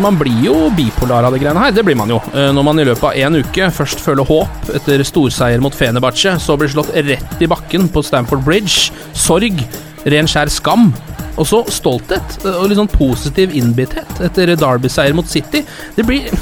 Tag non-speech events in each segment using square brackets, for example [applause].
Så man blir jo bipolar av det greiene her. Det blir man jo. Eh, Når man i løpet av én uke først føler håp etter storseier mot Fenebache, så blir slått rett i bakken på Stamford Bridge. Sorg, ren skjær skam. Og så stolthet eh, og litt sånn positiv innbitthet etter Derby-seier mot City. Det blir,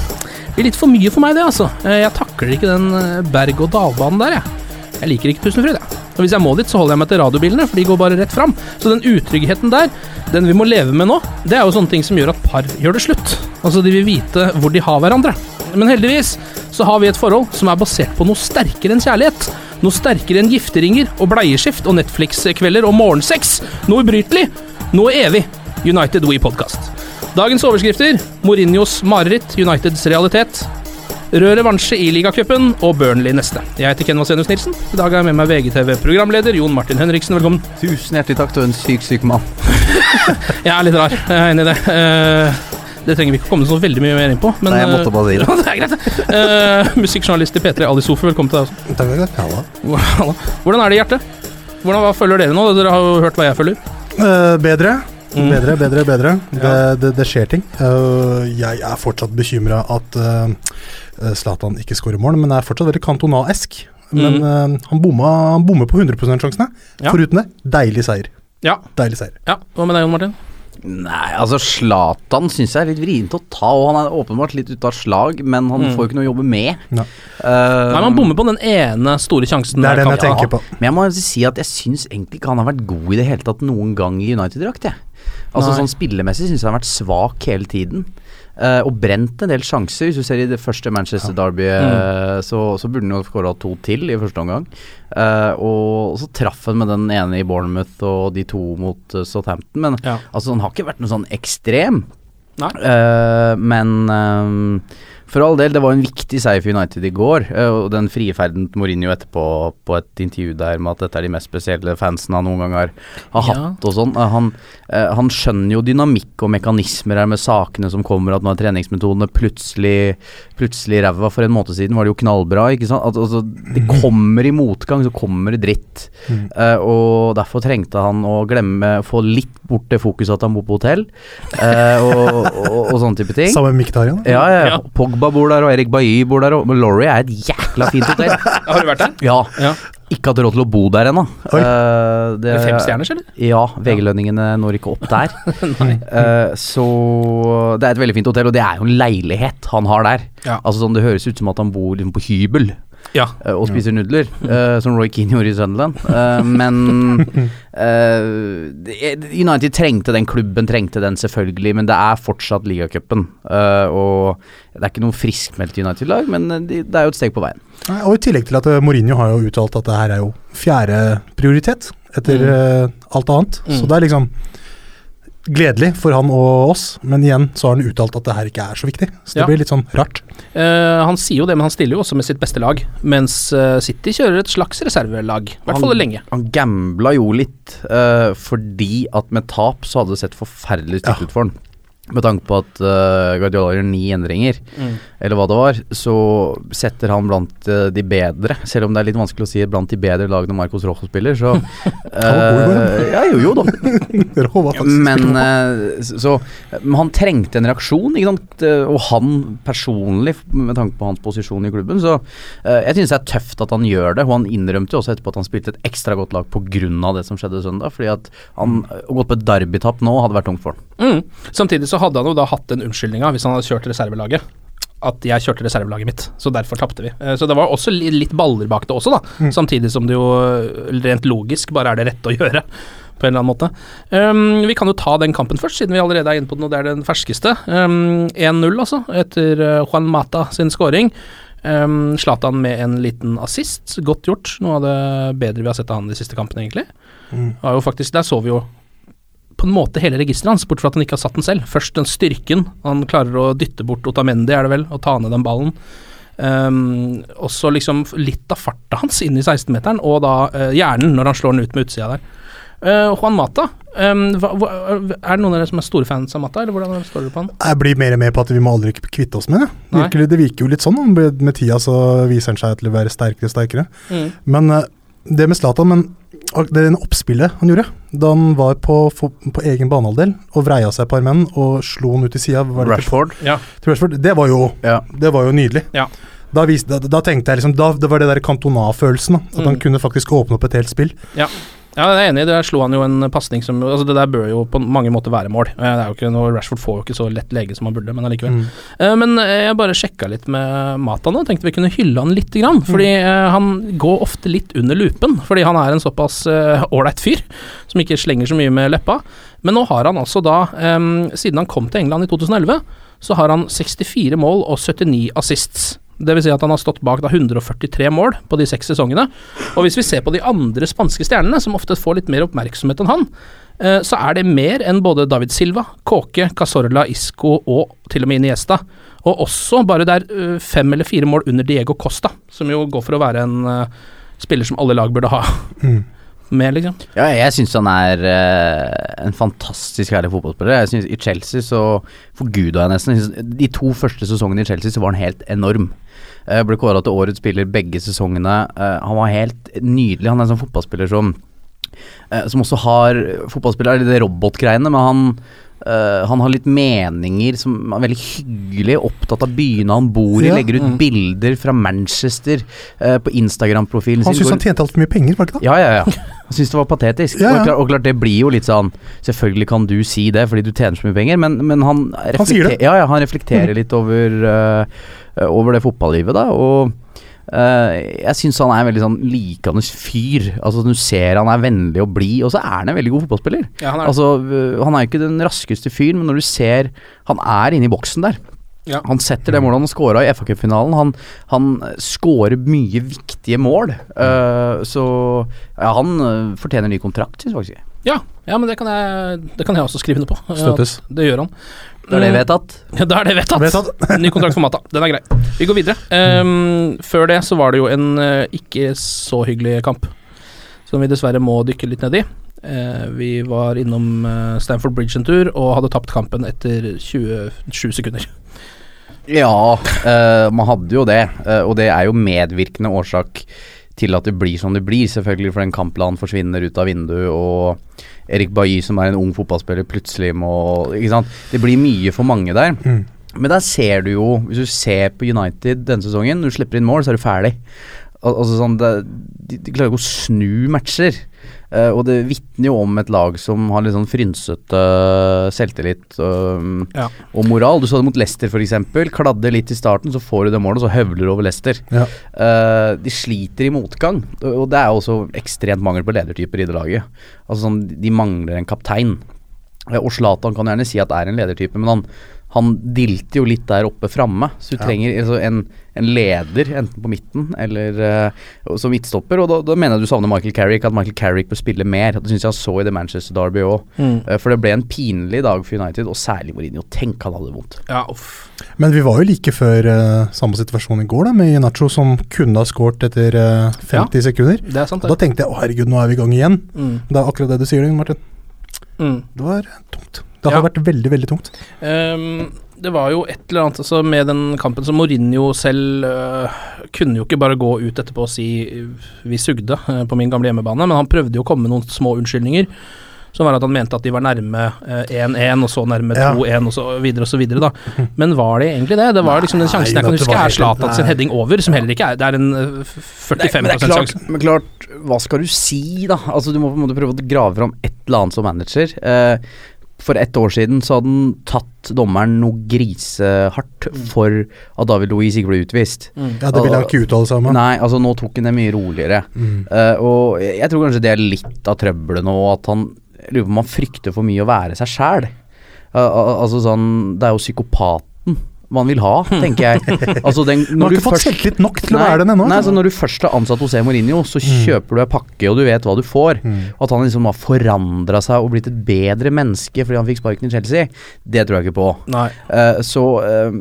blir litt for mye for meg, det, altså. Eh, Jeg takler ikke den berg-og-dal-banen der, jeg. Jeg liker ikke Tusenfryd, jeg. Og hvis jeg må dit, så holder jeg meg til radiobilene, for de går bare rett fram. Så den utryggheten der, den vi må leve med nå, det er jo sånne ting som gjør at par gjør det slutt. Altså, de vil vite hvor de har hverandre. Men heldigvis så har vi et forhold som er basert på noe sterkere enn kjærlighet. Noe sterkere enn gifteringer og bleieskift og Netflix-kvelder og morgensex. Noe ubrytelig, noe evig. United We Podcast. Dagens overskrifter Mourinhos mareritt, Uniteds realitet. Rød revansje i ligacupen og Burnley neste. Jeg heter Ken Vasenius Nilsen. I dag er jeg med meg VGTV-programleder Jon Martin Henriksen. Velkommen. Tusen hjertelig takk, du er en syk, syk mann. [laughs] Jeg er litt rar, jeg er enig i det. Eh, det trenger vi ikke komme så veldig mye mer inn på. Men, Nei, jeg måtte bare si [laughs] det. [laughs] Det er greit. Eh, musikkjournalist i P3, Ali Sofe, velkommen til deg også. Takk takk. det. Halla. Hvordan er det i hjertet? Hvordan, hva følger dere nå? Dere har jo hørt hva jeg følger. Uh, bedre. Mm. Bedre, bedre, bedre. Ja. Det, det, det skjer ting. Uh, jeg er fortsatt bekymra at eh, Zlatan ikke skårer mål, men er fortsatt veldig kantonaesk. Men Men uh, han, bomma, han bommer på 100 %-sjansene. Mm. Ja. Foruten det, deilig seier. Ja. Deilig seier. ja. Hva med deg, Jon Martin? Nei, altså Zlatan syns jeg er litt vrient å ta, og han er åpenbart litt ute av slag, men han Mm. får jo ikke noe å jobbe med. Nei. Eh, Nei, Man bommer på den ene store sjansen. Det er den jeg tenker på. Men jeg må si at jeg syns egentlig ikke han har vært god i det hele tatt noen gang i United-drakt, jeg. Altså Nei. sånn Spillemessig syns jeg han har vært svak hele tiden. Eh, og brent en del sjanser. Hvis du ser i det første Manchester Derby, mm. så, så burde han jo skåra to til i første omgang. Uh, og så traff han med den ene i Bournemouth og de to mot eh, Southampton. Men Ja. altså, han har ikke vært noe sånn ekstrem. Nei. Eh, men eh, for all del, det var en viktig seier for United i går. eh, og den frie ferden til Mourinho etterpå på et intervju der med at dette er de mest spesielle fansene han noen gang har, har Ja. hatt og sånn. Eh, han, eh, han skjønner jo dynamikk og mekanismer her med sakene som kommer, at nå er treningsmetodene plutselig Plutselig ræva. For en måned siden var det jo knallbra, ikke sant. At, altså, det kommer i motgang, så kommer det dritt. Eh, og derfor trengte han å glemme Få litt bort det fokuset at han bor på hotell, uh, og, og, og sånne type ting. Sammen med Miktarian? Ja, ja, Ja. ja. Pogba bor der, og Erik Bailly bor der, og Laurie er et jækla fint hotell. [laughs] Har du vært der? Ja. Ja. Ikke hatt råd til å bo der ennå. Uh, det- er Fem stjerners, eller? Ja, VG-lønningene når ikke opp der. [laughs] uh, så det er et veldig fint hotell, og det er jo en leilighet han har der. Ja. Altså sånn, Det høres ut som at han bor liksom på hybel Ja. eh, og spiser nudler, eh, som Roy Keane gjorde i Sunderland. Eh, men [laughs] eh, United trengte den klubben, trengte den selvfølgelig, men det er fortsatt ligacupen. Uh, og det er ikke noe friskmeldt United-lag, men det er jo et steg på veien. Nei, Og i tillegg til at Mourinho har jo uttalt at det her er jo fjerde prioritet etter Mm. alt annet. Mm. Så det er liksom gledelig for han og oss, men igjen så har han uttalt at det her ikke er så viktig. Så det Ja. blir litt sånn rart. Uh, han sier jo det, men han stiller jo også med sitt beste lag. Mens uh, City kjører et slags reservelag. I hvert fall lenge. Han gambla jo litt, uh, fordi at med tap så hadde det sett forferdelig stygt Ja. ut for han. Med tanke på at uh, Guardiola gjør ni endringer, Mm. eller hva det var, så setter han blant uh, de bedre, selv om det er litt vanskelig å si blant de bedre lagene Marcos Rojo spiller, så [laughs] eh, Ja, jo, jo da. [laughs] Men så han trengte en reaksjon, ikke sant? Og han personlig, med tanke på hans posisjon i klubben, så jeg synes det er tøft at han gjør det. Og han innrømte jo også etterpå at han spilte et ekstra godt lag pga. det som skjedde søndag. Fordi at han å gå på et derbytap nå hadde vært tungt for han. Mm. Samtidig så hadde han jo da hatt den unnskyldninga hvis han hadde kjørt reservelaget. At jeg kjørte reservelaget mitt, så derfor tapte vi. Eh, Så det var også litt baller bak det også, da. Samtidig som det jo eh, rent logisk bare er det rette å [laughs] gjøre. På en eller annen måte. Um, vi kan jo ta den kampen først, siden vi allerede er inne på den, og det er den ferskeste. Um, 1-0, altså, etter uh, Juan Mata sin scoring. Um, Zlatan med en liten assist. Godt gjort. Noe av det bedre vi har sett av han de siste kampene, egentlig. Var jo faktisk, der så vi jo på en måte hele registeret hans, bort fra at han ikke har satt den selv. Først den styrken. Han klarer å dytte bort Otamendi, er det vel, og ta ned den ballen. Um, også liksom litt av farta hans inn i 16-meteren, og da uh, hjernen når han slår den ut med utsida der. Uh, Juan Mata, um, hva, hva, er det noen av dere som er store fans av Mata, eller hvordan står dere på han? Jeg blir mer og mer på at vi må aldri kvitte oss med det. Virkelig, det virker jo litt sånn. Med tida så viser han seg til å være sterkere og sterkere. Mm. Men uh, det med Zlatan men Det ene oppspillet han gjorde da han var på, på egen banehalvdel og vreia seg et par menn og slo han ut i sida Rashford. Ja. Det var jo, Ja. det var jo nydelig. Ja. Da, viste, da, da tenkte jeg liksom da, Det var det der Cantona-følelsen. At At han Mm. kunne faktisk åpne opp et helt spill. Ja, jeg er enig. Der slo han jo en pasning som altså Det der bør jo på mange måter være mål. Eh, Det er jo ikke noe, Rashford får jo ikke så lett lege som han burde, men allikevel. Mm. Eh, Men eh, jeg bare sjekka litt med Mata nå. Tenkte vi kunne hylle han litt. Grann, fordi eh, han går ofte litt under lupen, fordi han er en såpass ålreit fyr som ikke slenger så mye med leppa. Men nå har han altså da, siden han kom til England i 2011, så har han 64 mål og 79 assists. Det vil si at han har stått bak da 143 mål på de seks sesongene. Og hvis vi ser på de andre spanske stjernene, som ofte får litt mer oppmerksomhet enn han, eh, så er det mer enn både David Silva, Kåke, Casorla, Isco og til og med Iniesta. Og også bare det er eh, fem eller fire mål under Diego Costa, som jo går for å være en eh, spiller som alle lag burde ha Mm. med, liksom. Ja, jeg syns han er uh, en fantastisk herlig fotballspiller. Jeg synes I Chelsea så forguda jeg nesten. Jeg synes De to første sesongene i Chelsea så var han helt enorm. Jeg ble kåra til årets spiller begge sesongene. Eh, han var helt nydelig. Han er en sånn fotballspiller som eh, Som også har Fotballspiller er det robotgreiene, men han eh, han har litt meninger som er veldig hyggelig, opptatt av byene han bor i. Ja. Legger ut bilder fra Manchester uh, på Instagram-profilen Han sin. syntes hvor- han tjente altfor mye penger, var det ikke det? ja, ja, ja. Han syntes det var patetisk. Ja, ja. Og, klart, og klart det blir jo litt sånn Selvfølgelig kan du si det fordi du tjener så mye penger, men, men han, Han ja, han reflekterer litt over, uh, over det fotballivet, da. Og jeg syns han er en veldig sånn likende fyr. Altså Du ser han er vennlig og blid, og så er han en veldig god fotballspiller. Ja, han er- Altså Han er jo ikke den raskeste fyren, men når du ser Han er inne i boksen der. Ja. Han setter det målet han scora i FA Cup-finalen. Han, han scorer mye viktige mål. Uh, så ja, han eh, fortjener ny kontrakt, syns jeg faktisk. Ja, ja men det kan, jeg, det kan jeg også skrive under på. Støttes. Ja, det gjør han. Da er det vedtatt. Ja, da er det vedtatt. Vedtatt. [laughs] Ny kontrakt for Mata. Den er grei. Vi går videre. Um, før det så var det jo en uh, ikke så hyggelig kamp, som vi dessverre må dykke litt ned i. Uh, vi var innom uh, Stamford Bridge en tur og hadde tapt kampen etter 27 sekunder. Ja, eh, man hadde jo det. eh, og det er jo medvirkende årsak til at det blir som det blir. Selvfølgelig for en kampplanen forsvinner ut av vinduet, og Erik Bailly, som er en ung fotballspiller, plutselig må Ikke sant. Det blir mye for mange der. Mm. Men der ser du jo, hvis du ser på United denne sesongen, når du slipper inn mål, så er du ferdig. Al altså sånn, det, de, de klarer ikke å snu matcher. Uh, og det vitner jo om et lag som har litt sånn frynsete selvtillit um, Ja. og moral. Du så det mot Leicester f.eks. Kladde litt i starten, så får du det målet, så høvler du over Leicester. Ja. Uh, de sliter i motgang, og det er også ekstremt mangel på ledertyper i det laget. Altså sånn, De mangler en kaptein. Eh, Og Zlatan kan gjerne si at det er en ledertype, men han, han dilter jo litt der oppe framme. Så du Ja. trenger altså, en, en leder, enten på midten eller uh, som midtstopper. Og da, da mener jeg du savner Michael Carrick, at Michael Carrick bør spille mer. Det syns jeg han så i det Manchester Derby òg. for det ble en pinlig dag for United, og særlig Mourinho. Tenk han hadde vondt. Ja, uff. Men vi var jo like før uh, samme situasjon i går, da, med Nacho som kunne ha skåret etter eh, 50 sekunder. Det er sant, Da tenkte jeg å herregud, nå er vi i gang igjen. Mm. Det er akkurat det du sier, Martin. Mm. Det var tungt. Det har Ja. vært veldig, veldig tungt. Um, det var jo et eller annet altså, med den kampen som Mourinho selv uh, kunne jo ikke bare gå ut etterpå og si øh, vi sugde uh, på min gamle hjemmebane, men han prøvde jo å komme med noen små unnskyldninger. Som var at han mente at de var nærme øh, 1-1, og så nærme 2-1, og så videre og så videre, da. Men var det egentlig det? Det var liksom den sjansen jeg kan huske er Zlatan sin heading over, som heller ikke er Det er en øh, 45 men det er sjanse. men klart, hva skal du si, da? Altså, du må på en måte prøve å grave fram et eller annet som manager. Eh, for ett år siden så hadde han tatt dommeren noe grisehardt for at David Louise ikke ble utvist. Ja, Det ville han ikke uttale seg om. Nei, altså nå tok han det mye roligere. Mm. Uh, og jeg tror kanskje det er litt av trøbbelet nå, at han lurer på om han frykter for mye å være seg sjæl. altså sånn Det er jo psykopaten man vil ha, tenker jeg. Altså den, [laughs] man har ikke fått selvtillit nok til å være den ennå. Nei, altså. så når du først er ansatt hos. Mourinho, så kjøper du ei pakke, og du vet hva du får. Mm. At han liksom har forandra seg og blitt et bedre menneske fordi han fikk sparken i Chelsea, det tror jeg ikke på. Nei. Eh, så uh,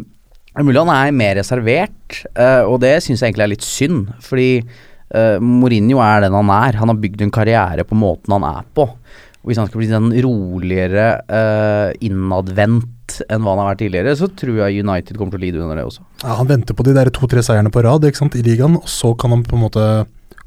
mulig han er mer reservert, uh, og det syns jeg egentlig er litt synd. Fordi uh, Mourinho er den han er. Han har bygd en karriere på måten han er på. Og Hvis han skal bli den roligere, uh, innadvendt enn hva han har vært tidligere, så tror jeg United kommer til å lide under det også. Ja, han venter på de der to-tre seierne på rad ikke sant, i ligaen, og så kan han på en måte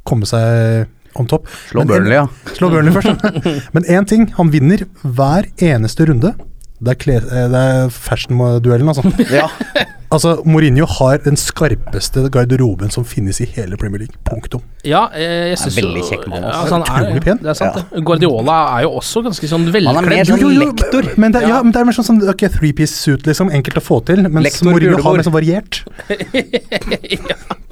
komme seg om topp. Slå Men en- Burnley, ja. Slå Burnley først. [laughs] Men én ting, han vinner hver eneste runde. Det er, kle, eh, det er fashion-duellen, altså. ja. [laughs] altså. Mourinho har den skarpeste garderoben som finnes i hele Premier League. Punktum. Ja, eh, jeg er jo veldig kjekk mann, Ja, altså. altså, han er, Utrolig pen. Det er sant, det. Guardiola er jo også ganske sånn Han er mer sånn Jo, jo, jo, lektor. Men det, ja. Ja. men det er mer sånn, sånn ok, three piece suit, liksom. Enkelt å få til. Mens Lektor Mourinho har mer sånn variert. [laughs]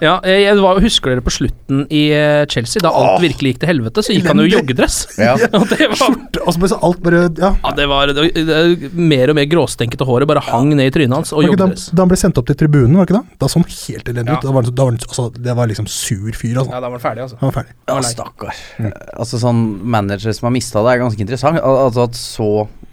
Ja, jeg, jeg var, Husker dere på slutten i eh, Chelsea, da alt virkelig gikk til helvete, så gikk han jo i joggedress. Ja. [laughs] Og det var, Skjorte, og så bare så alt bare Ja. ja, det var det, det, mer og mer gråstenkete håret bare hang ned i trynet hans, og Var ikke da, da han ble sendt opp til tribunen, var det ikke da? Da så han helt elendig Ja. ut. Da var han, da var han, altså, det var liksom sur fyr, altså. Ja, da var han ferdig, altså. Han var ferdig. Ja, stakkar. Altså sånn manager som har mista det, er ganske interessant. Al altså at så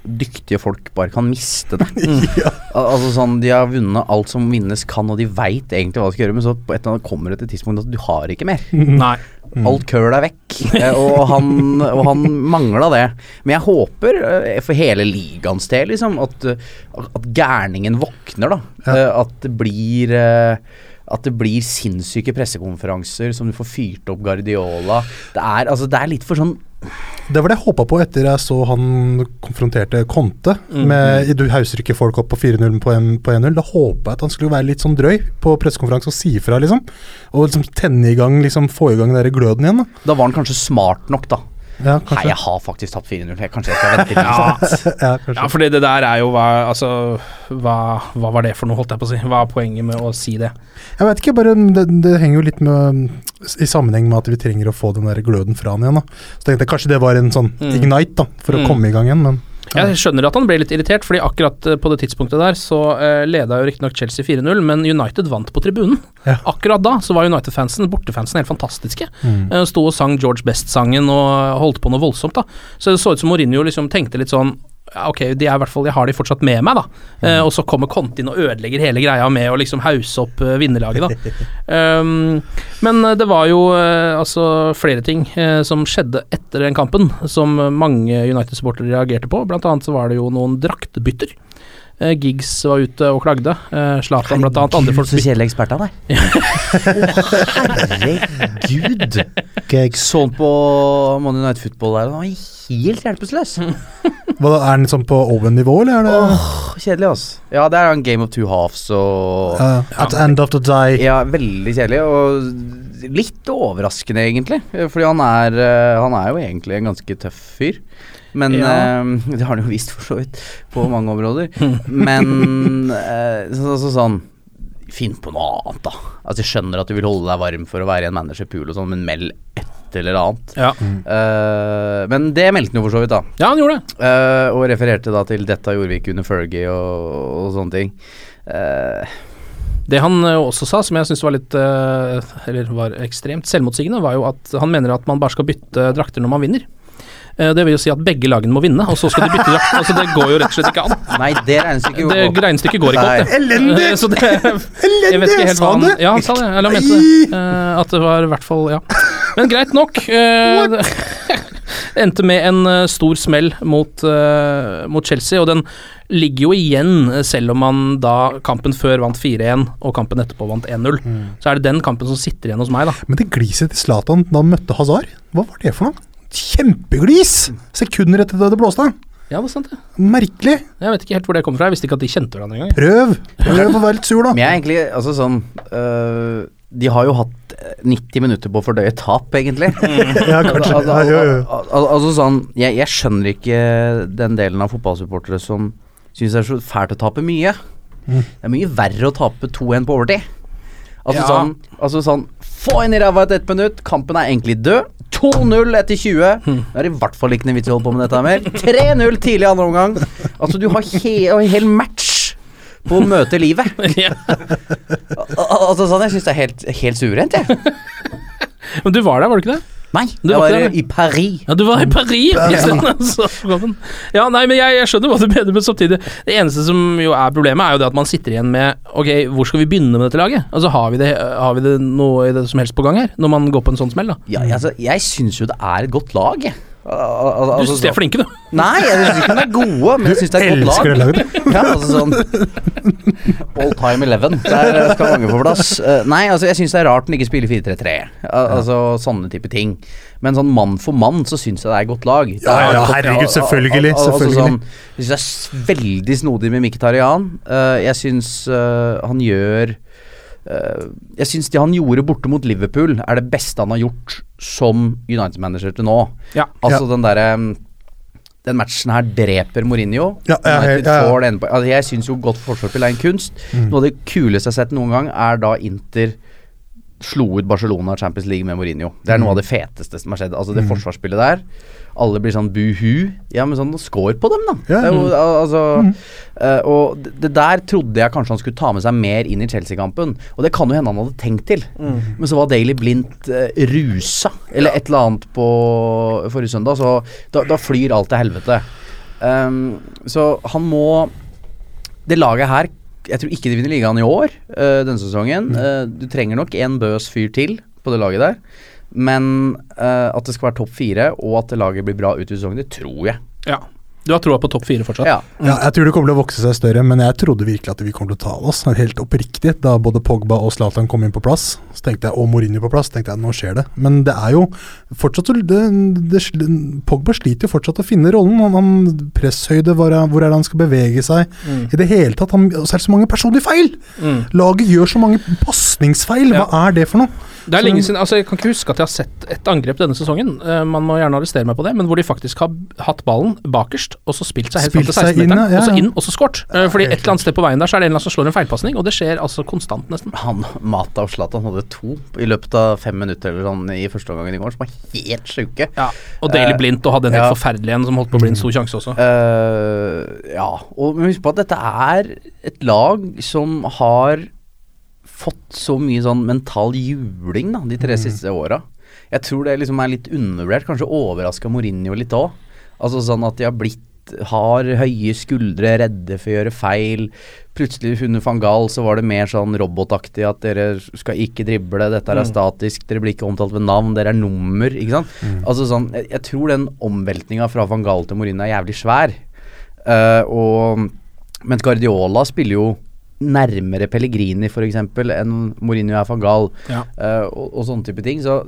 dyktige folk bare kan miste det. [laughs] ja. Al altså sånn De har vunnet alt som vinnes kan, og de veit egentlig hva de skal gjøre, men så på et eller annet kommer det til et tidspunkt at du har ikke mer. Nei. Alt køl er vekk, eh, og han, og han mangla det. Men jeg håper, eh, for hele ligaens del, liksom, at, at gærningen våkner, da. Ja. Eh, At det blir at det blir sinnssyke pressekonferanser som du får fyrt opp Guardiola. Det er, altså, det er litt for sånn Det var det jeg håpa på etter jeg så han konfronterte Conte. Med, du hauser ikke folk opp på 4-0 på på 1-0. Da håpa jeg at han skulle være litt sånn drøy på pressekonferanse og si ifra, liksom. Og liksom tenne i gang, liksom få i gang den gløden igjen. da. Da var han kanskje smart nok, da. Ja, Nei, jeg har faktisk tapt 4-0. Kanskje jeg skal vente litt. [laughs] Ja, ja, kanskje. ja for det, det der er jo hva Altså, hva, hva var det for noe, holdt jeg på å si? Hva er poenget med å si det? Jeg vet ikke, bare det, det henger jo litt med i sammenheng med at vi trenger å få den der gløden fra han igjen. da. Så tenkte jeg kanskje det var en sånn Mm. ignite da, for å Mm. komme i gang igjen, men Jeg skjønner at han ble litt irritert, fordi akkurat eh, på det tidspunktet der så uh, leda jo riktignok Chelsea 4-0, men United vant på tribunen. Ja. Akkurat da så var United-fansen, bortefansen, helt fantastiske. Mm. Eh, Sto og sang George Best-sangen og holdt på noe voldsomt, da. Så det så ut som Mourinho liksom tenkte litt sånn ok, de er i hvert fall, jeg har de fortsatt med meg, da. Eh, og så kommer Conte inn og ødelegger hele greia med å liksom hause opp uh, vinnerlaget, da. um, [laughs] men eh, det var jo uh, altså flere ting uh, som skjedde etter den kampen, som mange United-supportere reagerte på. Blant annet så var det jo noen draktebytter. Eh, Giggs var ute og klagde. Uh, Zlatan blant annet. Andre folk så kjedelig ekspert han er. Herregud. Sånn på Man United Football der, han var helt hjelpeløs. [laughs] Hva, Er den sånn på Owen-nivå, eller er det Åh, kjedelig, altså. Ja, det er en game of two halves og uh, At the end of the day Ja, veldig kjedelig, og litt overraskende, egentlig. Fordi han er, eh, han er jo egentlig en ganske tøff fyr. Men Ja. eh, Det har han jo vist, for så vidt, på mange områder. Men eh, så, så, sånn Finn på noe annet, da. Altså Jeg skjønner at du vil holde deg varm for å være i en managerpool og sånn, men meld et eller annet. Ja. Uh, men det meldte han jo for så vidt, da. ja, han gjorde det. Og refererte da til 'dette gjorde vi ikke under Fergie' og, og sånne ting. Uh, Det han også sa, som jeg syns var litt Eller var ekstremt selvmotsigende, var jo at han mener at man bare skal bytte drakter når man vinner. Eh, Det vil jo si at begge lagene må vinne, og så skal de bytte drakt. Altså, det går jo rett og slett ikke an. nei, det regnestykket Det går regnestykket går ikke opp, det. Elendig! Eh, Så det Jeg vet ikke helt Sa hva han? Ja, han sa det. Eller han mente det. Eh, At det var i hvert fall Ja. Men greit nok. eh, det- [laughs] endte med en stor smell mot, mot Chelsea, og den ligger jo igjen, selv om man da kampen før vant 4-1 og kampen etterpå vant 1-0. Så er det den kampen som sitter igjen hos meg, da. Men det gliset til Zlatan da han møtte Hazard, hva var det for noe? Kjempeglis! Sekunder etter at det blåste. Ja, det er sant, det. Merkelig. Jeg vet ikke helt hvor det kommer fra. Jeg visste ikke at de kjente hverandre engang. Prøv! Prøv å være litt sur, da. Men jeg er egentlig altså sånn øh, De har jo hatt eh, 90 minutter på å fordøye tap, egentlig. [laughs] Ja, kanskje. Altså, Ja, jo, jo. al- al- altså sånn jeg, jeg skjønner ikke den delen av fotballsupportere som syns det er så fælt å tape mye. Mm. Det er mye verre å tape 2-1 på overtid. Altså Ja. sånn Altså sånn Få inn i ræva etter ett minutt, kampen er egentlig død. 2-0 etter 20. Hm. Det er i hvert fall ikke noe vits i å holde på med dette mer. 3-0 tidlig i andre omgang. Altså, du har he en hel match på å møte livet. [laughs] Ja. Al- altså sånn, Jeg syns det er helt, helt suverent, jeg. Men du var der, var du ikke det? Nei, Du jeg var var i Paris. Ja, du var i Paris! Ja, nei, men jeg, jeg skjønner hva du mener, men samtidig Det eneste som jo er problemet, er jo det at man sitter igjen med Ok, hvor skal vi begynne med dette laget? Altså, Har vi det, har vi det noe i det som helst på gang her? Når man går på en sånn smell, da? Ja, altså, jeg syns jo det er et godt lag, jeg. Al- al- al- Du altså, syns de er sånn- flinke, du. Nei, jeg syns ikke de er gode, men jeg syns det er [laughs] et godt Elsker det lag. laget. [laughs] Ja, altså sånn All time eleven. Der skal mange få plass. Eh, nei, altså jeg syns det er rart den ikke spiller 4-3-3. Al altså sånne type ting. Men sånn mann for mann så syns jeg det er et godt lag. Ja, ja, herregud, selvfølgelig, al- al- altså selvfølgelig. sånn, jeg syns det er veldig snodig med Mkhitaryan. Uh, jeg syns eh, han gjør eh, Jeg syns det han gjorde borte mot Liverpool, er det beste han har gjort som United-manager til nå. Ja. Altså Ja. den derre den matchen her dreper Mourinho. Ja, altså, jeg syns jo godt forsvarsspill er en kunst. Mm. Noe av det kuleste jeg har sett noen gang, er da Inter slo ut Barcelona Champions League med Mourinho. Det er noe Mm. av det feteste som har skjedd. Altså Det forsvarsspillet der. Alle blir sånn buhu. Ja, men sånn score på dem, da. Ja. Er jo, altså, Mm. uh, og det, der trodde jeg kanskje han skulle ta med seg mer inn i Chelsea-kampen. Og det kan jo hende han hadde tenkt til. Mm. Men så var Daily Blindt uh, rusa, eller et eller annet på forrige søndag, så da, da flyr alt til helvete. Um, så han må Det laget her Jeg tror ikke de vinner ligaen i år, uh, denne sesongen. Uh, du trenger nok en bøs fyr til på det laget der. Men uh, at det skal være topp fire, og at det laget blir bra ut i sesongen, det tror jeg. Ja. Du har troa på topp fire fortsatt? Ja. Ja, jeg tror det kommer til å vokse seg større, men jeg trodde virkelig at vi kommer til å ta oss. Helt oppriktig. Da både Pogba og Zlatan kom inn på plass, så tenkte jeg, og Mourinho på plass, tenkte jeg nå skjer det. Men det er jo fortsatt så- det, det, Pogba sliter jo fortsatt å finne rollen. Han, han Presshøyde, hvor er, hvor er det han skal bevege seg? I det hele tatt. Han, så er det så mange personlige feil! Mm. Laget gjør så mange pasningsfeil. Hva er det for noe? Det er lenge siden, altså Jeg kan ikke huske at jeg har sett et angrep denne sesongen, Uh, man må gjerne arrestere meg på det, men hvor de faktisk har hatt ballen bakerst, og så spilt seg helt fram til 16-meteren, ja, og så inn, og så skåret. Eh, Fordi et eller annet sted på veien der så er det en eller annen som slår en feilpasning, og det skjer altså konstant, nesten. Han Mata og Zlatan hadde to i løpet av fem minutter eller sånn i første omgang i går, som var helt sjuke. Ja, Og Daily uh, Blindt og hadde en helt ja. forferdelig en som holdt på å bli en stor sjanse også. Uh, ja, og husk på at dette er et lag som har fått så mye sånn mental juling da, de tre siste åra. Jeg tror det liksom er litt undervurdert, kanskje overraska Mourinho litt òg. Altså sånn at de har blitt har høye skuldre, redde for å gjøre feil. Plutselig under van Gaal så var det mer sånn robotaktig at dere skal ikke drible, dette er er statisk, dere blir ikke omtalt ved navn, dere er nummer, ikke sant. Altså sånn, jeg, jeg tror den omveltninga fra van Gaal til Mourinho er jævlig svær. Uh, og mens Guardiola spiller jo nærmere Pellegrini eksempel enn Mourinho er van Gaal, Ja. uh, og, og sånne type ting. Så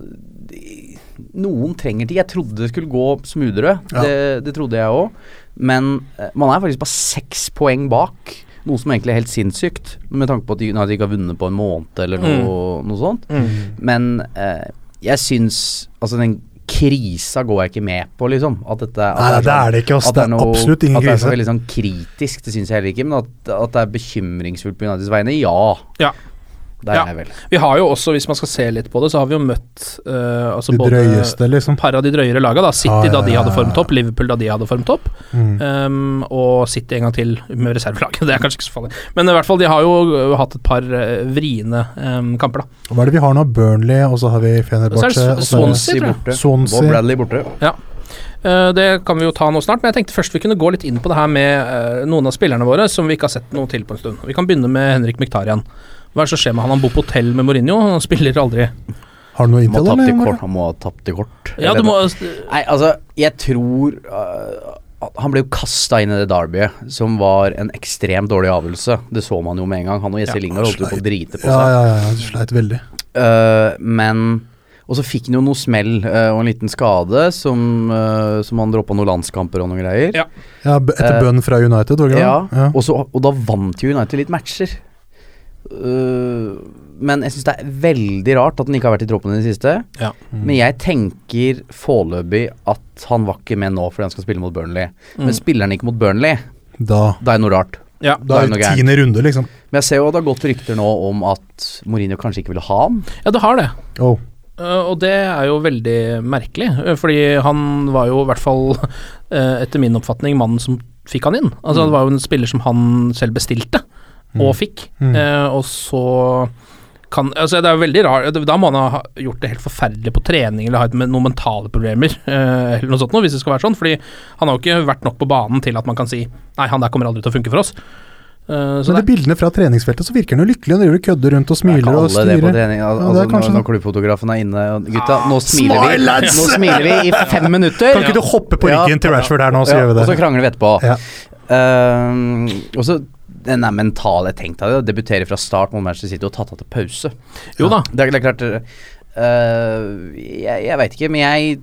noen trenger tid. Jeg trodde det skulle gå smoothere, Ja. det, det trodde jeg òg. Men eh, man er faktisk bare seks poeng bak. Noe som egentlig er helt sinnssykt, med tanke på at de United ikke har vunnet på en måned eller noe, noe sånt. Men eh, jeg syns Altså, den krisa går jeg ikke med på, liksom. At dette at Nei, sånn- det er det ikke, ass. Det er absolutt ingen krise. At det er så veldig sånn kritisk, det syns jeg heller ikke. Men at, at det er bekymringsfullt på Uniteds vegne, ja. Ja. Det er jeg vel. Vi har jo også, hvis man skal se litt på det, så har vi jo møtt uh, altså De både drøyeste, liksom. par av de drøyere laga. da City Ja, ja, da de hadde ja. formet opp, Liverpool da de hadde formet opp. Mm. Um, og City en gang til med reservelaget. [laughs] Det er kanskje ikke så farlig. Men i hvert fall, de har jo uh, hatt et par uh, vriene um, kamper, da. Hva er det vi har nå? Burnley, og så har vi er Fenerbahçe. og så er det- Swansea, tror jeg. Swansea. Bob Bradley borte. Uh, det kan vi jo ta nå snart, men jeg tenkte først vi kunne gå litt inn på det her med uh, noen av spillerne våre som vi ikke har sett noe til på en stund. Vi kan begynne med Henrik Miktarian. Hva er det som skjer med han? Han bor på hotell med Mourinho, han spiller aldri. Har du noe Han må inntil, ha tapt i eller? kort. Han må ha tapt i kort. Ja, du må. Nei, altså, jeg tror uh, Han ble jo kasta inn i det derbyet, som var en ekstremt dårlig avgjørelse. Det så man jo med en gang. Han og Jesse Ja, Lingard holdt jo på å drite på seg. ja, ja, ja, du sleit veldig. Uh, men Og så fikk han jo noe smell uh, og en liten skade, som, som han droppa noen landskamper og noen greier. Ja. Ja, etter bønn fra United, var det ikke Ja. Ja. Og, så, og da vant jo United litt matcher. Øh, men jeg syns det er veldig rart at han ikke har vært i troppen i det siste. Ja. Men jeg tenker foreløpig at han var ikke med nå fordi han skal spille mot Burnley. Men spiller han ikke mot Burnley, Da, da er det noe rart. Ja. da er det tiende runde, liksom. Men jeg ser jo det har gått rykter nå om at Mourinho kanskje ikke ville ha han. ja, det har det. Oh. Uh, og det er jo veldig merkelig, eh, fordi han var jo i hvert fall, uh, etter min oppfatning, mannen som fikk han inn. Altså Det var jo en spiller som han selv bestilte, og fikk. Mm. Eh, og så kan Altså Det er jo veldig rart Da må han ha gjort det helt forferdelig på trening eller ha noen mentale problemer, eh, eller noe sånt noe, hvis det skal være sånn. Fordi han har jo ikke vært nok på banen til at man kan si Nei, han der kommer aldri til å funke for oss. Uh, så Men det, er bildene fra treningsfeltet, så virker han jo lykkelig. Han driver og kødder rundt og Det er smiler og alle det på styrer. trening. Al Ja, det altså, er kanskje når, når klubbfotografen er inne og Gutta, nå smiler vi. Nå smiler vi i fem minutter. Kan ikke du hoppe på Ja. til Rashford her nå, så Ja, gjør vi det. Og så krangler vi etterpå. Ja. Uh, og så den er mentale Tenk deg det, å debutere fra start mot Manchester City og tatt av til pause. jo da. Det er, det er klart uh, Jeg, jeg veit ikke, men jeg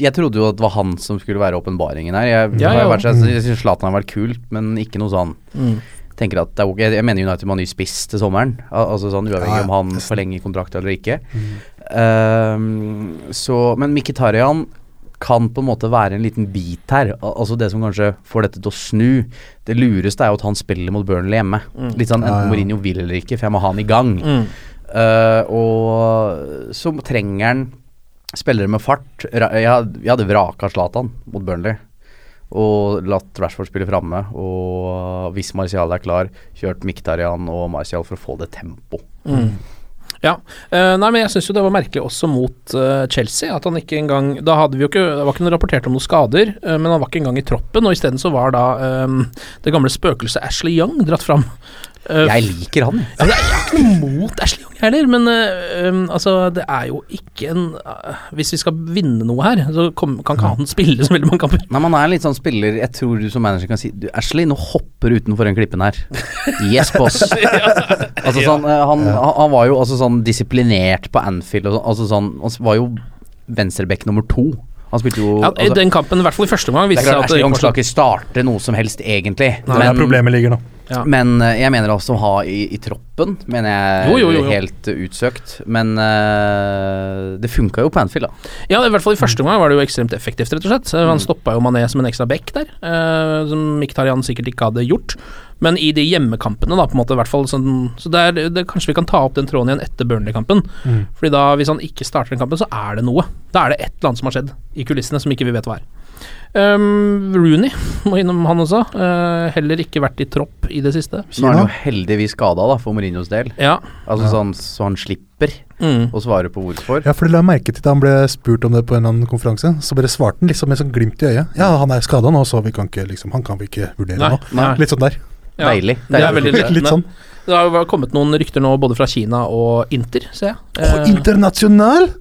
jeg trodde jo at det var han som skulle være åpenbaringen her. Jeg, Ja, har ja. vært, jeg syns Zlatan har vært kult, men ikke noe sånn Mm. tenker at det er ok, Jeg mener United må ha ny spiss til sommeren. Al altså sånn Uavhengig Ja, ja. om han forlenger kontrakt eller ikke. Ehm, så, men Mkhitaryan kan på en måte være en liten bit her. Al altså Det som kanskje får dette til å snu. Det lureste er jo at han spiller mot Burnley hjemme. Litt sånn Ja, enten ja. Mourinho vil eller ikke, for jeg må ha han i gang. Mm. Uh, og så trenger han spillere med fart. Jeg, hadde vraka Zlatan mot Burnley. Og latt Rashford spille framme. Og hvis Martial er klar, kjørt Miktarian og Martial for å få det tempo. Ja. Eh, nei, men jeg syns jo det var merkelig også mot eh, Chelsea. At han ikke engang Da hadde vi jo ikke Det var ikke noe rapportert om noen skader, eh, men han var ikke engang i troppen. Og isteden så var da um, det gamle spøkelset Ashley Young dratt fram. Eh, Jeg liker han. jeg. jeg er ikke noe mot Ashley Young heller, men um, altså, det er jo ikke en uh, Hvis vi skal vinne noe her, så kom, kan ikke han spille så veldig mange kamper. Nei, man er litt sånn spiller Jeg tror du som manager kan si du, Ashley, nå hopper du utenfor den klippen her. Yes, boss. [laughs] altså sånn han, han, han var jo altså sånn disiplinert på Anfield og sånn. Altså sånn Han var jo venstreback nummer to. Han spilte jo Ja, altså, den kampen, i hvert fall i første omgang, viste seg at Ashley Young skal ikke starte noe som helst, egentlig. Det er problemet ligger nå. Ja. men eh, jeg mener også å ha i, i troppen, mener jeg Jo, jo, jo, jo. helt eh, utsøkt. Men uh, det funka jo på Anfield, da. Ja, i hvert fall i første omgang var det jo ekstremt effektivt, rett og slett. Mm. Han stoppa jo Mané som en ekstra back der, uh, som Mkhitaryan sikkert ikke hadde gjort. Men i de hjemmekampene, da, på en måte, i hvert fall sånn Så det er, det, kanskje vi kan ta opp den tråden igjen etter Burnley-kampen. Mm. Fordi da, hvis han ikke starter den kampen, så er det noe. Da er det et eller annet som har skjedd i kulissene som ikke vi vet hva er. Um, Rooney må innom han også. Uh, heller ikke vært i tropp i det siste. Nå er han jo heldigvis skada, da, for Mourinhos del. Ja. Altså sånn så han slipper Mm. å svare på hvorfor. Ja, for det la jeg merke til da han ble spurt om det på en eller annen konferanse. Så bare svarte han liksom med sånn glimt i øyet. Ja, han er skada nå, så vi kan ikke liksom Han kan vi ikke vurdere Nei, nå. nei. Litt sånn der. Ja. Deilig. Det er veldig Litt, litt sånn. Det har jo kommet noen rykter nå både fra Kina og Inter, ser jeg. Å, Eh, internasjonal!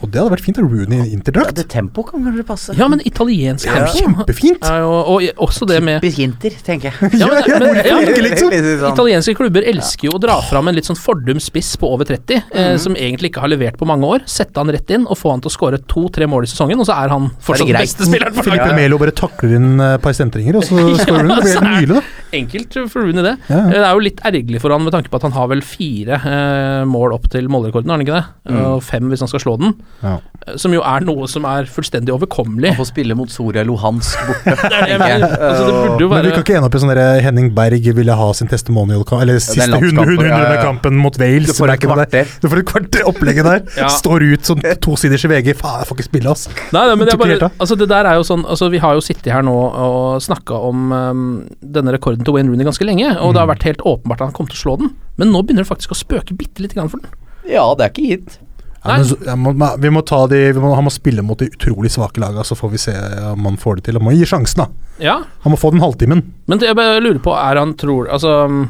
Og det hadde vært fint. Rooney i Ja, interdrakt. det tempo kan kanskje passe. ja, men italiensk er tempo kjempefint. Ja, og, Og også det med Typisk Inter, tenker jeg. ja, men, [laughs] men, ja, liksom? sånn. Italienske klubber elsker jo å dra fram en litt sånn fordum spiss på over 30, eh, som egentlig ikke har levert på mange år. Sette han rett inn og få han til å skåre to-tre mål i sesongen, og så er han fortsatt beste spilleren på Filipe laget. Melo bare takler inn eh, et par sentringer, og så [laughs] skårer hun. Det blir helt nydelig, da. Enkelt for Rooney, det. Ja. Eh, Det er jo litt ergerlig for han med tanke på at han har vel fire eh, mål opp til målrekorden, har han ikke det? Og fem hvis han skal slå den. Ja. Eh, Som jo er noe som er fullstendig overkommelig. Han får spille mot Soria Luhansk borte. [laughs] Det det jeg. Altså, det burde jo Men vi kan ikke ende opp i sånn derre Henning Berg ville ha sin testimonial Eller siste landskampen, 100 ja, ja, ja. kampen mot Wales. Du får er et kvarter. Du får et kvarter opplegget der. [laughs] Ja. Står ut sånn tosiders i VG. Faen, jeg får ikke spille, ass. Nei, nei, men det, er bare, altså det der er jo sånn altså Vi har jo sittet her nå og snakka om um, denne rekorden til Wayne Rooney ganske lenge, og det har vært helt åpenbart at han kom til å slå den, men nå begynner det faktisk å spøke bitte lite grann for den. Ja, det er ikke gitt. Ja, men må, vi må ta de, vi må, han må spille mot de utrolig svake laga, så får vi se om han får det til. Han må gi sjansen, da. Ja, Han må få den halvtimen. men det jeg bare lurer på, er han tror Altså um,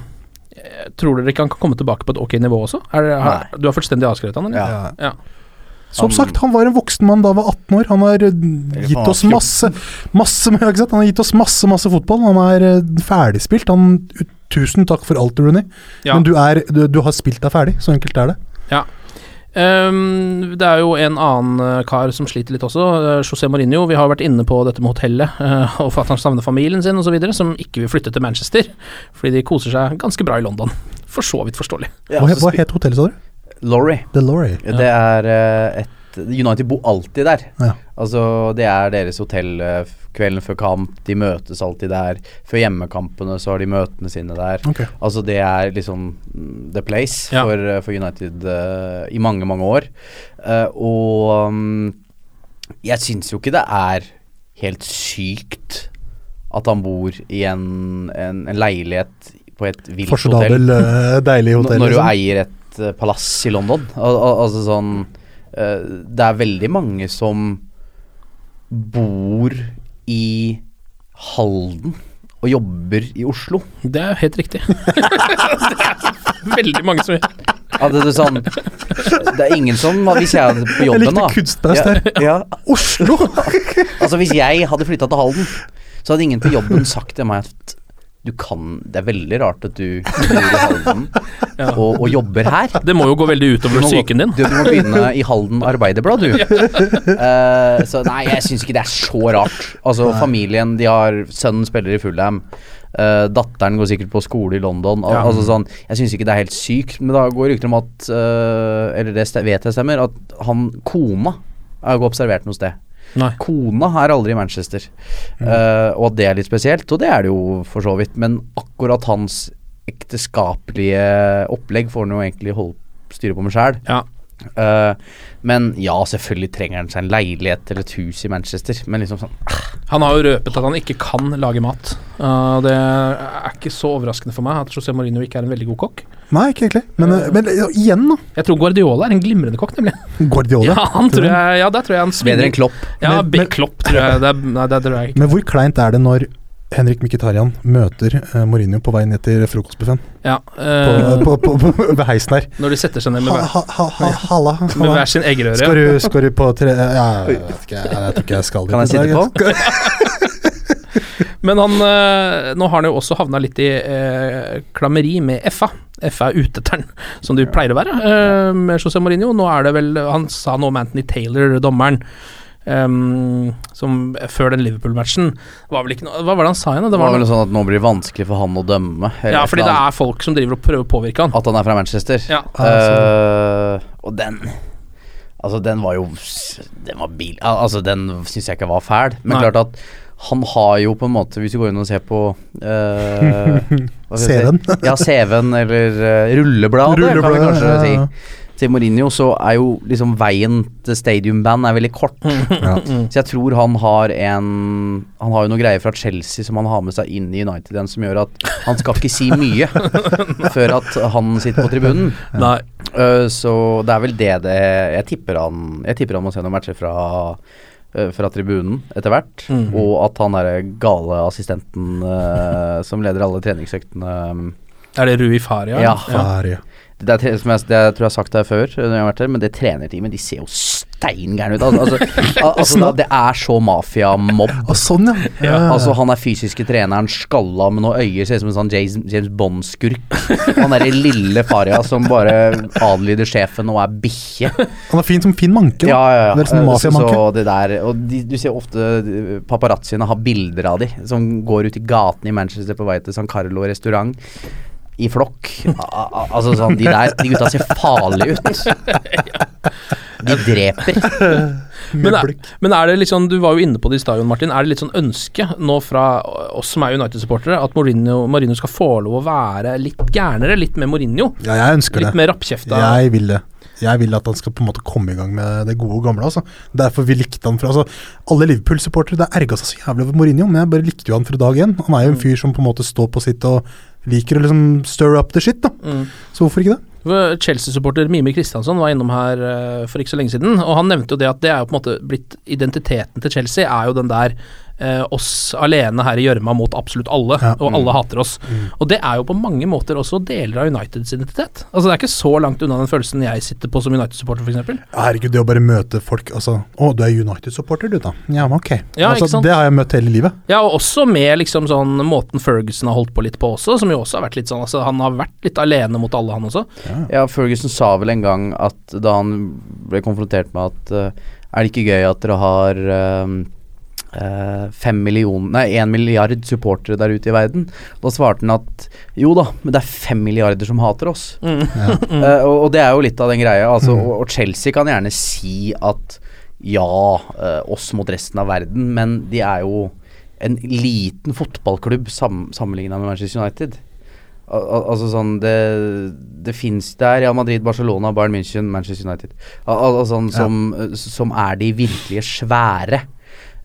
Tror dere ikke han kan komme tilbake på et ok nivå også? Er det, har, du har fullstendig avskrevet han, eller? Ja. ja. Som Han- sagt, han var en voksen mann da han var 18 år. Han har eh, gitt oss masse masse? Han har gitt oss masse masse fotball. Han er eh, ferdigspilt. Han, tusen takk for alt, Rooney. Ja. Men du, er, du, du har spilt deg ferdig. Så enkelt er det. Ja. Um, det er jo en annen eh, kar som sliter litt også, José Mourinho. Vi har vært inne på dette med hotellet, uh, og at han savner familien sin osv., som ikke vil flytte til Manchester. Fordi de koser seg ganske bra i London. For så vidt forståelig. Ja, Hva, så hva het hotellet, sa du? Laurie. The Lorry. Det er eh, et United bor alltid der. Ja. Altså, det er deres hotell eh, kvelden før kamp. De møtes alltid der. Før hjemmekampene så har de møtene sine der. Okay. Altså, det er liksom mm, the place Ja. for, eh, for United uh, i mange, mange år. Uh, og um, jeg syns jo ikke det er helt sykt at han bor i en, en, en leilighet på et vilt hotell. Forsodabel, eh, deilig N- hotell. Når du liksom. eier et eh, palass i London. Al al altså sånn eh, Det er veldig mange som bor i Halden og jobber i Oslo. Det er jo helt riktig. [laughs] det er veldig mange som gjør det, er sånn, det er ingen som Hvis jeg hadde på Jeg jobben, likte da der. ja, ja, Oslo! [laughs] Altså Hvis jeg hadde flytta til Halden, så hadde ingen på jobben sagt til meg at du kan Det er veldig rart at du bor i Halden [laughs] og, og jobber her. Det må jo gå veldig utover psyken din. Du, du må begynne i Halden Arbeiderblad, du. [laughs] Uh, så nei, jeg syns ikke det er så rart. Altså, familien, de har Sønnen spiller i Fulham. Uh, datteren går sikkert på skole i London. Al Ja. Altså sånn Jeg syns ikke det er helt sykt, men da går rykter om at uh, Eller det vet jeg stemmer, at han kona er jo observert noe sted. Nei. Kona er aldri i Manchester, Eh, og at det er litt spesielt, og det er det jo for så vidt, men akkurat hans ekteskapelige opplegg får han jo egentlig holde styre på med sjæl. Ja. Uh, men ja, selvfølgelig trenger han seg en leilighet eller et hus i Manchester, men liksom sånn Han har jo røpet at han ikke kan lage mat. Uh, det er ikke så overraskende for meg at José Mourinho ikke er en veldig god kokk. Nei, ikke egentlig. Men, uh, men ja, igjen, da. Jeg tror Guardiola er en glimrende kokk, nemlig. Guardiola. Ja, han tror jeg, ja, der tror jeg han svinger. Bedre enn Klopp. Ja, Men- men- Klopp tror jeg det Nei, det tror jeg ikke. Men hvor kleint er det når Henrik Mkhitaryan møter uh, Mourinho på vei ned til frokostbuffeen Ja, på, eh, på, på, på, ved heisen her? når de setter seg ned med, Ha, ha, ha, ha, halla. med hver sin eggerøre. Skal du, skal du på tre... Ja, jeg vet ikke, jeg, jeg tror ikke jeg skal dit. Kan jeg sitte jeg. [laughs] Men han eh, Nå har han jo også havna litt i eh, klammeri med FA. FA er uteteren, som du pleier å være uh, med José Mourinho. Nå er det vel Han sa noe om Anthony Taylor, dommeren. Um, som før den Liverpool-matchen var vel ikke noe Hva var det han sa igjen? Det Det var var vel noe, sånn at nå blir det vanskelig for han å dømme. ja, fordi det er folk som driver og prøver å påvirke han. At han er fra Manchester. Ja. uh, og den Altså, den var jo Den var bil... Altså, den syns jeg ikke var fæl. Men Nei. klart at han har jo på en måte Hvis du går inn og ser på eh, CV-en. [laughs] si? Ja, CV-en, eller uh, rullebladet, kan vi kanskje ja, si. Til Mourinho så er jo liksom veien til stadiumband er veldig kort. [laughs] Ja. Så jeg tror han har en Han har jo noen greier fra Chelsea som han har med seg inn i United igjen, som gjør at han skal ikke si mye [laughs] før at han sitter på tribunen. Nei. Uh, så det er vel det det Jeg tipper han Jeg tipper han må se noen matcher fra fra tribunen etter hvert. Mhm. Og at han derre gale assistenten uh, som leder alle treningsøktene um, Er det Rui Faria? Ja. Faria. det, er, som jeg, det jeg tror jeg har sagt det før, når jeg har vært der, men det trenerteamet de ser jo steingærne ut. Altså, [laughs] altså, al- altså, det er så mafiamobb. Å, sånn, ja. ja. Altså Han er fysiske treneren, skalla med noen øyer, ser ut som en sånn James, James Bond-skurk. Han derre lille Faria som bare adlyder sjefen og er bikkje. Han er fin som Finn Manke. da. Ja, ja, ja. Det er sånn. Så det der Og de, du ser ofte eh, paparazziene har bilder av de som går ut i gatene i Manchester på vei til San Carlo restaurant. I flokk. Altså sånn, De der De gutta ser farlige ut. [laughs] [laughs] De dreper. [laughs] Men er, men er det litt sånn, du var jo inne på det i stadion, Martin. Er det litt sånn ønske nå fra oss som er United-supportere, at Mourinho, Mourinho skal få lov å være litt gærnere? Litt mer Mourinho? Ja, jeg ønsker Litt det. mer rappkjefta? Jeg vil det. Jeg vil at han skal på en måte komme i gang med det gode og gamle. Altså. Derfor vi likte han fra altså, Alle Liverpool-supportere det erga seg så jævlig over Mourinho, men jeg bare likte jo han fra dag én. Han er jo en fyr som på en måte står på sitt og liker å liksom stir up the shit, da. Mm. Så hvorfor ikke det? Chelsea-supporter Mime Kristiansson var innom her eh, for ikke så lenge siden, og han nevnte jo det at det er jo på en måte blitt Identiteten til Chelsea er jo den der eh, oss alene her i gjørma mot absolutt alle, Ja. og alle hater oss. Og det er jo på mange måter også deler av Uniteds identitet. Altså Det er ikke så langt unna den følelsen jeg sitter på som United-supporter, f.eks. Herregud, det å bare møte folk altså, Å, du er United-supporter, du, da. Ja, men ok. Ja, altså, ikke sant? Det har jeg møtt hele livet. Ja, og også med liksom sånn måten Ferguson har holdt på litt på også, som jo også har vært litt sånn Altså Han har vært litt alene mot alle, han også. Ja, Ferguson sa vel en gang at da han ble konfrontert med at uh, Er det ikke gøy at dere har eh, fem millioner Nei, én milliard supportere der ute i verden? Da svarte han at jo da, men det er fem milliarder som hater oss. [laughs] Eh, og, og det er jo litt av den greia. Altså, og, og Chelsea kan gjerne si at ja, uh, oss mot resten av verden, men de er jo en liten fotballklubb sam sammenligna med Manchester United. Al al altså sånn Det, det fins der Real Madrid, Barcelona, Bayern München, Manchester United. Al al altså, sånn, som, ja. som er de virkelige svære.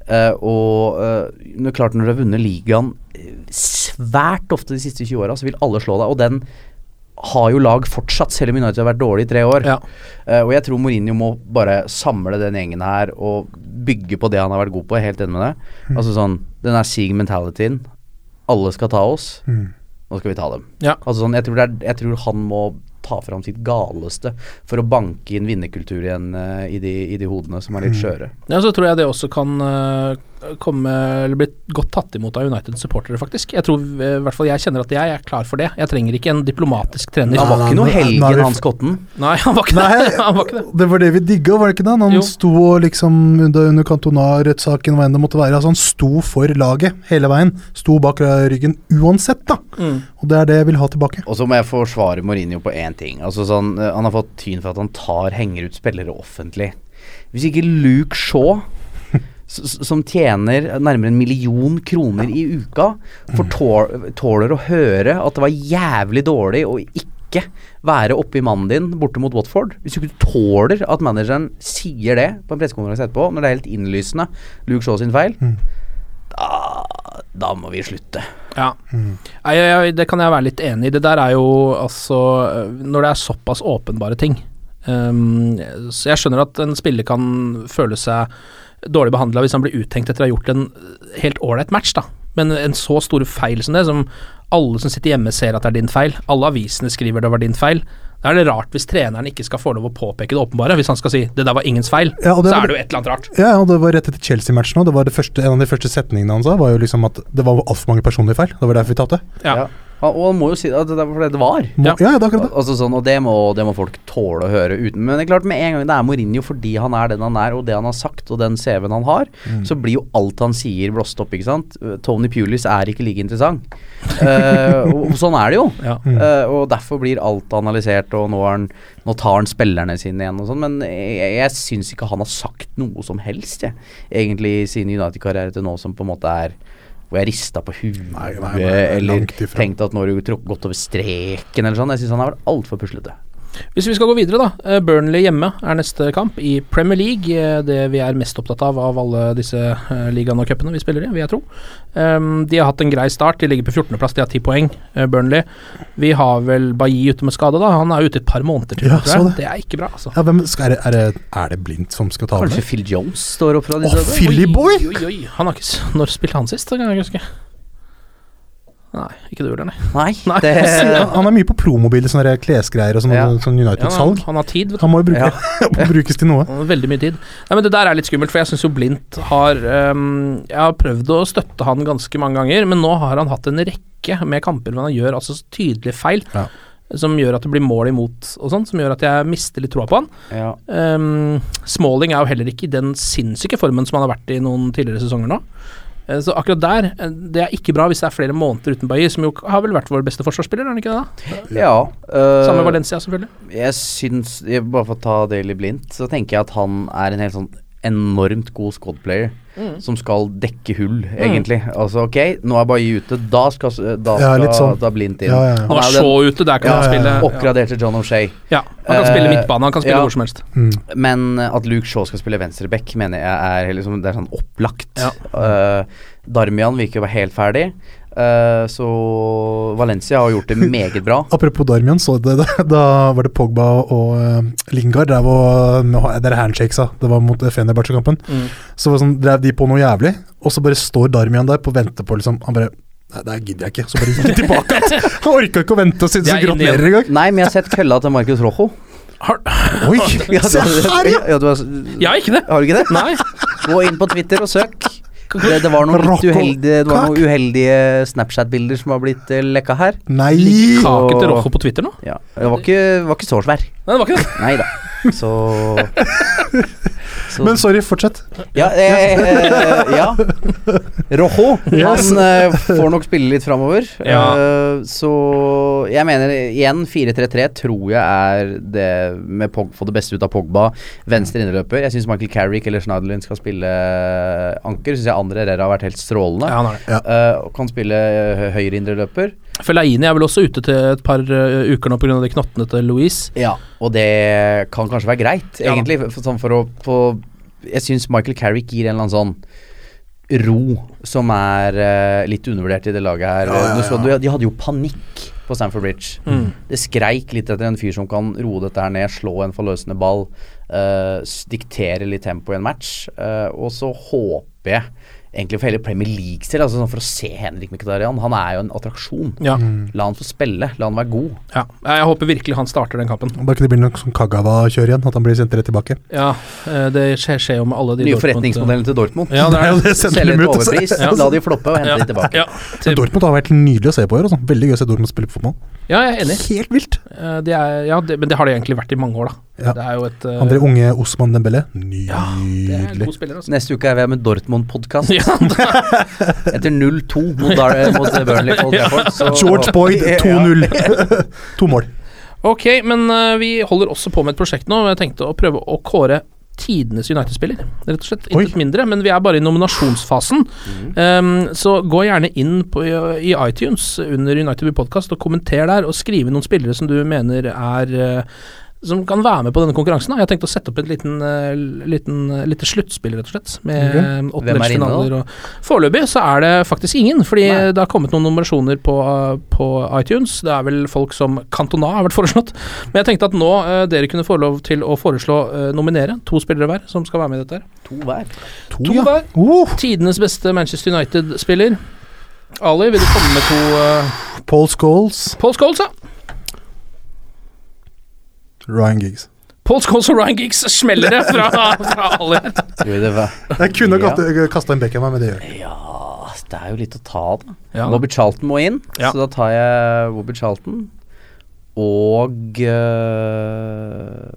Eh, og eh, det er klart når du har vunnet ligaen eh, svært ofte de siste 20 åra, så vil alle slå deg. Og den har jo lag fortsatt, selv om United har vært dårlig i tre år. Ja. Uh, og jeg tror Mourinho må bare samle den gjengen her og bygge på det han har vært god på. Jeg er helt enig med deg. Altså sånn Den er Sieg mentalityen. Alle skal ta oss. Nå skal vi ta dem. Ja. Altså sånn, jeg, tror det er, jeg tror han må ta fram sitt galeste for å banke inn vinnerkultur igjen eh, i, de, i de hodene som er litt skjøre. Ja, så tror jeg det også kan eh, komme Eller blitt godt tatt imot av United-supportere, faktisk. Jeg tror eh, i hvert fall jeg kjenner at jeg er klar for det. Jeg trenger ikke en diplomatisk trener. Han var ikke noe helgen, han skotten. Nei, han var ikke det. [laughs] Han var ikke det. Det var det vi digga, var det ikke det? Han Jo. sto liksom under, under Cantona-rettssaken, hva enn det måtte være. Altså, han sto for laget hele veien. Sto bak ryggen uansett, da. Mm. Og det er det jeg vil ha tilbake. Og så må jeg forsvare Mourinho på én ting. Altså sånn, eh, Han har fått tyn for at han tar, henger ut spillere offentlig. Hvis ikke Luke Shaw, som tjener nærmere en million kroner i uka, for tåler å høre at det var jævlig dårlig å ikke være oppi mannen din borte mot Watford Hvis du ikke tåler at manageren sier det på en pressekonferanse etterpå, når det er helt innlysende Luke Shaw sin feil, da, da må vi slutte. Ja. mm. jeg, jeg, det kan jeg være litt enig i. Det der er jo altså Når det er såpass åpenbare ting Ehm, Så jeg skjønner at en spiller kan føle seg dårlig behandla hvis han blir uttenkt etter å ha gjort en helt ålreit match, da. Men en så stor feil som det, som alle som sitter hjemme ser at det er din feil, alle avisene skriver det var din feil, da er det rart hvis treneren ikke skal få lov å påpeke det åpenbare. Hvis han skal si 'det der var ingens feil', Ja, var, så er det jo et eller annet rart. Ja, og det var rett etter Chelsea-matchen òg. Det var det første, En av de første setningene han sa, var jo liksom at det var altfor mange personlige feil. Det var derfor vi tapte. Ja. Og han må jo si at det er fordi det var. Må- Ja. Ja, det er akkurat det. Al- Altså sånn, og det må, det må folk tåle å høre uten. Men det er klart med en gang det er Mourinho fordi han er den han er, og det han har sagt, og den CV-en han har, så blir jo alt han sier blåst opp, ikke sant. Uh, Tony Pulis er ikke like interessant. uh, og, og sånn er det jo. Ja. Eh, og derfor blir alt analysert, og nå, er han, nå tar han spillerne sine igjen og sånn. Men jeg, jeg syns ikke han har sagt noe som helst, jeg. Egentlig i sin United-karriere til nå som på en måte er hvor jeg rista på huet, eller tenkte at nå har du gått over streken, eller sånn. Jeg syns han har vært altfor puslete. Hvis vi skal gå videre, da. eh, Burnley hjemme er neste kamp i Premier League. eh, Det vi er mest opptatt av av alle disse eh, ligaene og cupene vi spiller i, vil jeg tro. Um, de har hatt en grei start. De ligger på 14.-plass, de har 10 poeng, Burnley. Vi har vel Bailly ute med skade, da. Han er ute et par måneder til, Ja, så det. Det er ikke bra, altså. Ja, hvem skal, er, det, er, det, er det Blindt som skal ta over? Kanskje Phil Jones står opp fra de Å. Philly boy! Oi, oi, oi. Han har ikke [laughs] Når spilte han sist? Det kan jeg ikke huske. Nei, ikke du heller, nei. Nei, [laughs] Nei. det [laughs] Han er mye på promobil, sånne klesgreier og sånn, Ja. sånn United-salg. han har tid, vet du. Han må jo bruke, ja. [laughs] brukes til noe. Veldig mye tid. Nei, men Det der er litt skummelt, for jeg syns jo Blindt har um, Jeg har prøvd å støtte han ganske mange ganger, men nå har han hatt en rekke med kamper hvor han gjør altså så tydelige feil. Ja. Som gjør at det blir mål imot og sånn, som gjør at jeg mister litt troa på han. ja. Um, Smalling er jo heller ikke i den sinnssyke formen som han har vært i noen tidligere sesonger nå. Eh, Så akkurat der, eh, det er ikke bra hvis det er flere måneder uten Bailly, som jo har vel vært vår beste forsvarsspiller, er han ikke det da? ja øh, Sammen med Valencia, selvfølgelig. Jeg syns Bare for å ta Daily Blindt, så tenker jeg at han er en helt sånn enormt god squad-player. Mm. Som skal dekke hull, egentlig. Altså ok, nå er Bailly ute, da skal, da Ja, skal litt sånn. da Blindt inn. Ja, ja, ja. Han var er jo så ute, der kan Ja, han ja, ja. spille. Oppgradert til John O'Shay. Ja, han kan spille Eh, midtbane, han kan spille ja. hvor som helst. Mm. Men at Luke Shaw skal spille venstreback, mener jeg er liksom, det er sånn opplagt. Ja. Eh, Darmian virker å være helt ferdig. Eh, så Valencia har gjort det meget bra. [laughs] Apropos Darmian, så det, da, da var det Pogba og uh, Lingard drev og er handshakes, da. det var mot Fenerbahçe-kampen. Mm. Så var sånn, drev de på noe jævlig, og så bare står Darmian der på vente på liksom Han bare Nei, det gidder jeg ikke. Så bare gikk han tilbake igjen. [laughs] Han orka ikke å vente og si er gratulerer engang. Nei, men jeg har sett kølla til Marcus Rojo. Har, [laughs] Oi, se her, ja! ja, du har, jeg har ikke det. har du ikke det? Nei. Gå inn på Twitter og søk. Det, det var noen litt uheldige, det var noen uheldige Snapchat-bilder som har blitt uh, lekka her. Nei! Kake til Rojo på Twitter nå? Ja, Det var ikke, var ikke så svær. Nei, det var ikke det. Nei da. Så, så Men sorry, fortsett. Ja, eh, eh, ja. [laughs] Rojo, Yes. han eh, får nok spille litt framover. [laughs] Ja. Eh, så jeg mener igjen 4-3-3 tror jeg er det med Pog, få det beste ut av Pogba. Venstre inneløper. Jeg syns Michael Carrick eller Schneiderlin skal spille anker. Syns jeg Andre Herrera har vært helt strålende. Ja, han er det. Eh, kan spille høyre indreløper. Fellaini er vel også ute til et par eh, uker nå pga. de knottene til Louise. Ja, og det kan kanskje være greit, Ja egentlig. For, sånn for å på, Jeg syns Michael Carrick gir en eller annen sånn ro som er uh, litt undervurdert i det laget her. Du så, du, de hadde jo panikk på Stamford Bridge. Mm. Det skreik litt etter en fyr som kan roe dette her ned, slå en forløsende ball, uh, diktere litt tempo i en match. eh, og så håper jeg egentlig for hele Premier League selv, altså sånn for å se Henrik Mkhitaryan. Han er jo en attraksjon. Ja. La han få spille, la han være god. ja. Jeg håper virkelig han starter den kampen. Bare ikke det blir noe sånn Kagawa-kjør igjen, at han blir sendt rett tilbake. Ja, eh, det skjer, skjer jo med alle de Nye forretningsmodellene forretningsmodellen til Dortmund. Ja, det er [laughs] det. det Selge til overpris, Ja. la de floppe og hente Ja. de tilbake. Ja, til, Dortmund har vært nydelig å se på i år. Altså. Veldig gøy å se Dortmund spille på fotball. ja, jeg er enig. Helt vilt. Eh, De er, ja, det, men det har det egentlig vært i mange år, da. Ja. Det er jo et uh, Andre unge Osman Dembélé. Det er en Nydelig. god spiller, altså. Neste uke er vi her med Dortmund-podkast. Ja, [laughs] Etter 0-2 mot, Dar mot Burnley Old så- George Boyd 2-0. [laughs] [laughs] to mål. ok, men uh, vi holder også på med et prosjekt nå. Jeg tenkte å prøve å kåre tidenes United-spiller. Rett og slett. Intet mindre, men vi er bare i nominasjonsfasen. Um, så gå gjerne inn på, i iTunes under United We Podcast og kommenter der, og skrive noen spillere som du mener er eh, som kan være med på denne konkurransen. Da. Jeg har tenkt å sette opp et liten, eh, liten, eh, lite sluttspill, rett og slett. Med okay. eh, er åttendelsfinaler. og Foreløpig så er det faktisk ingen, fordi Nei. det har kommet noen nominasjoner på, på iTunes. Det er vel folk som Cantona har vært foreslått. Men jeg tenkte at nå eh, dere kunne få lov til å foreslå eh, nominere to spillere hver som skal være med i dette. her To hver. To, To ja. hver. Uh, Tidenes beste Manchester United-spiller. Ali, vil du komme med to uh, Paul Scholes, Paul Scholes, ja. Ryan Giggs. Paul Scholes og Ryan Giggs smeller det fra, fra alle. Jeg kunne Ja. ja. kasta en Beckham, men det gjør jeg ikke. Ja, det er jo litt å ta av, da. Ja. Bobby Charlton må inn, Ja. så da tar jeg Bobby Charlton. Og øh,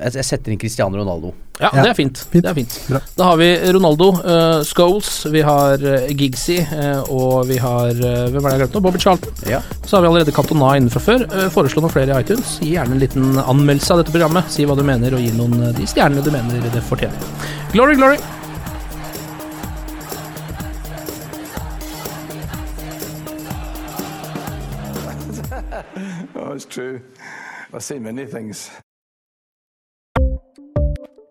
jeg, jeg setter inn Cristiano Ronaldo. Ja, Ja, det er fint. fint. Det er fint. Bra. Da har vi Ronaldo, uh, Scholes, vi har uh, Gigsy, uh, og vi har uh, Hvem er det jeg glemte nå? Bobby Charlton. Ja. Så har vi allerede Cantona inne fra før. Uh, foreslå noen flere i iTunes. Gi gjerne en liten anmeldelse av dette programmet. Si hva du mener, og gi noen uh, de stjernene du mener det fortjener. Glory, glory! [laughs] Oh, it's true. I've seen many things.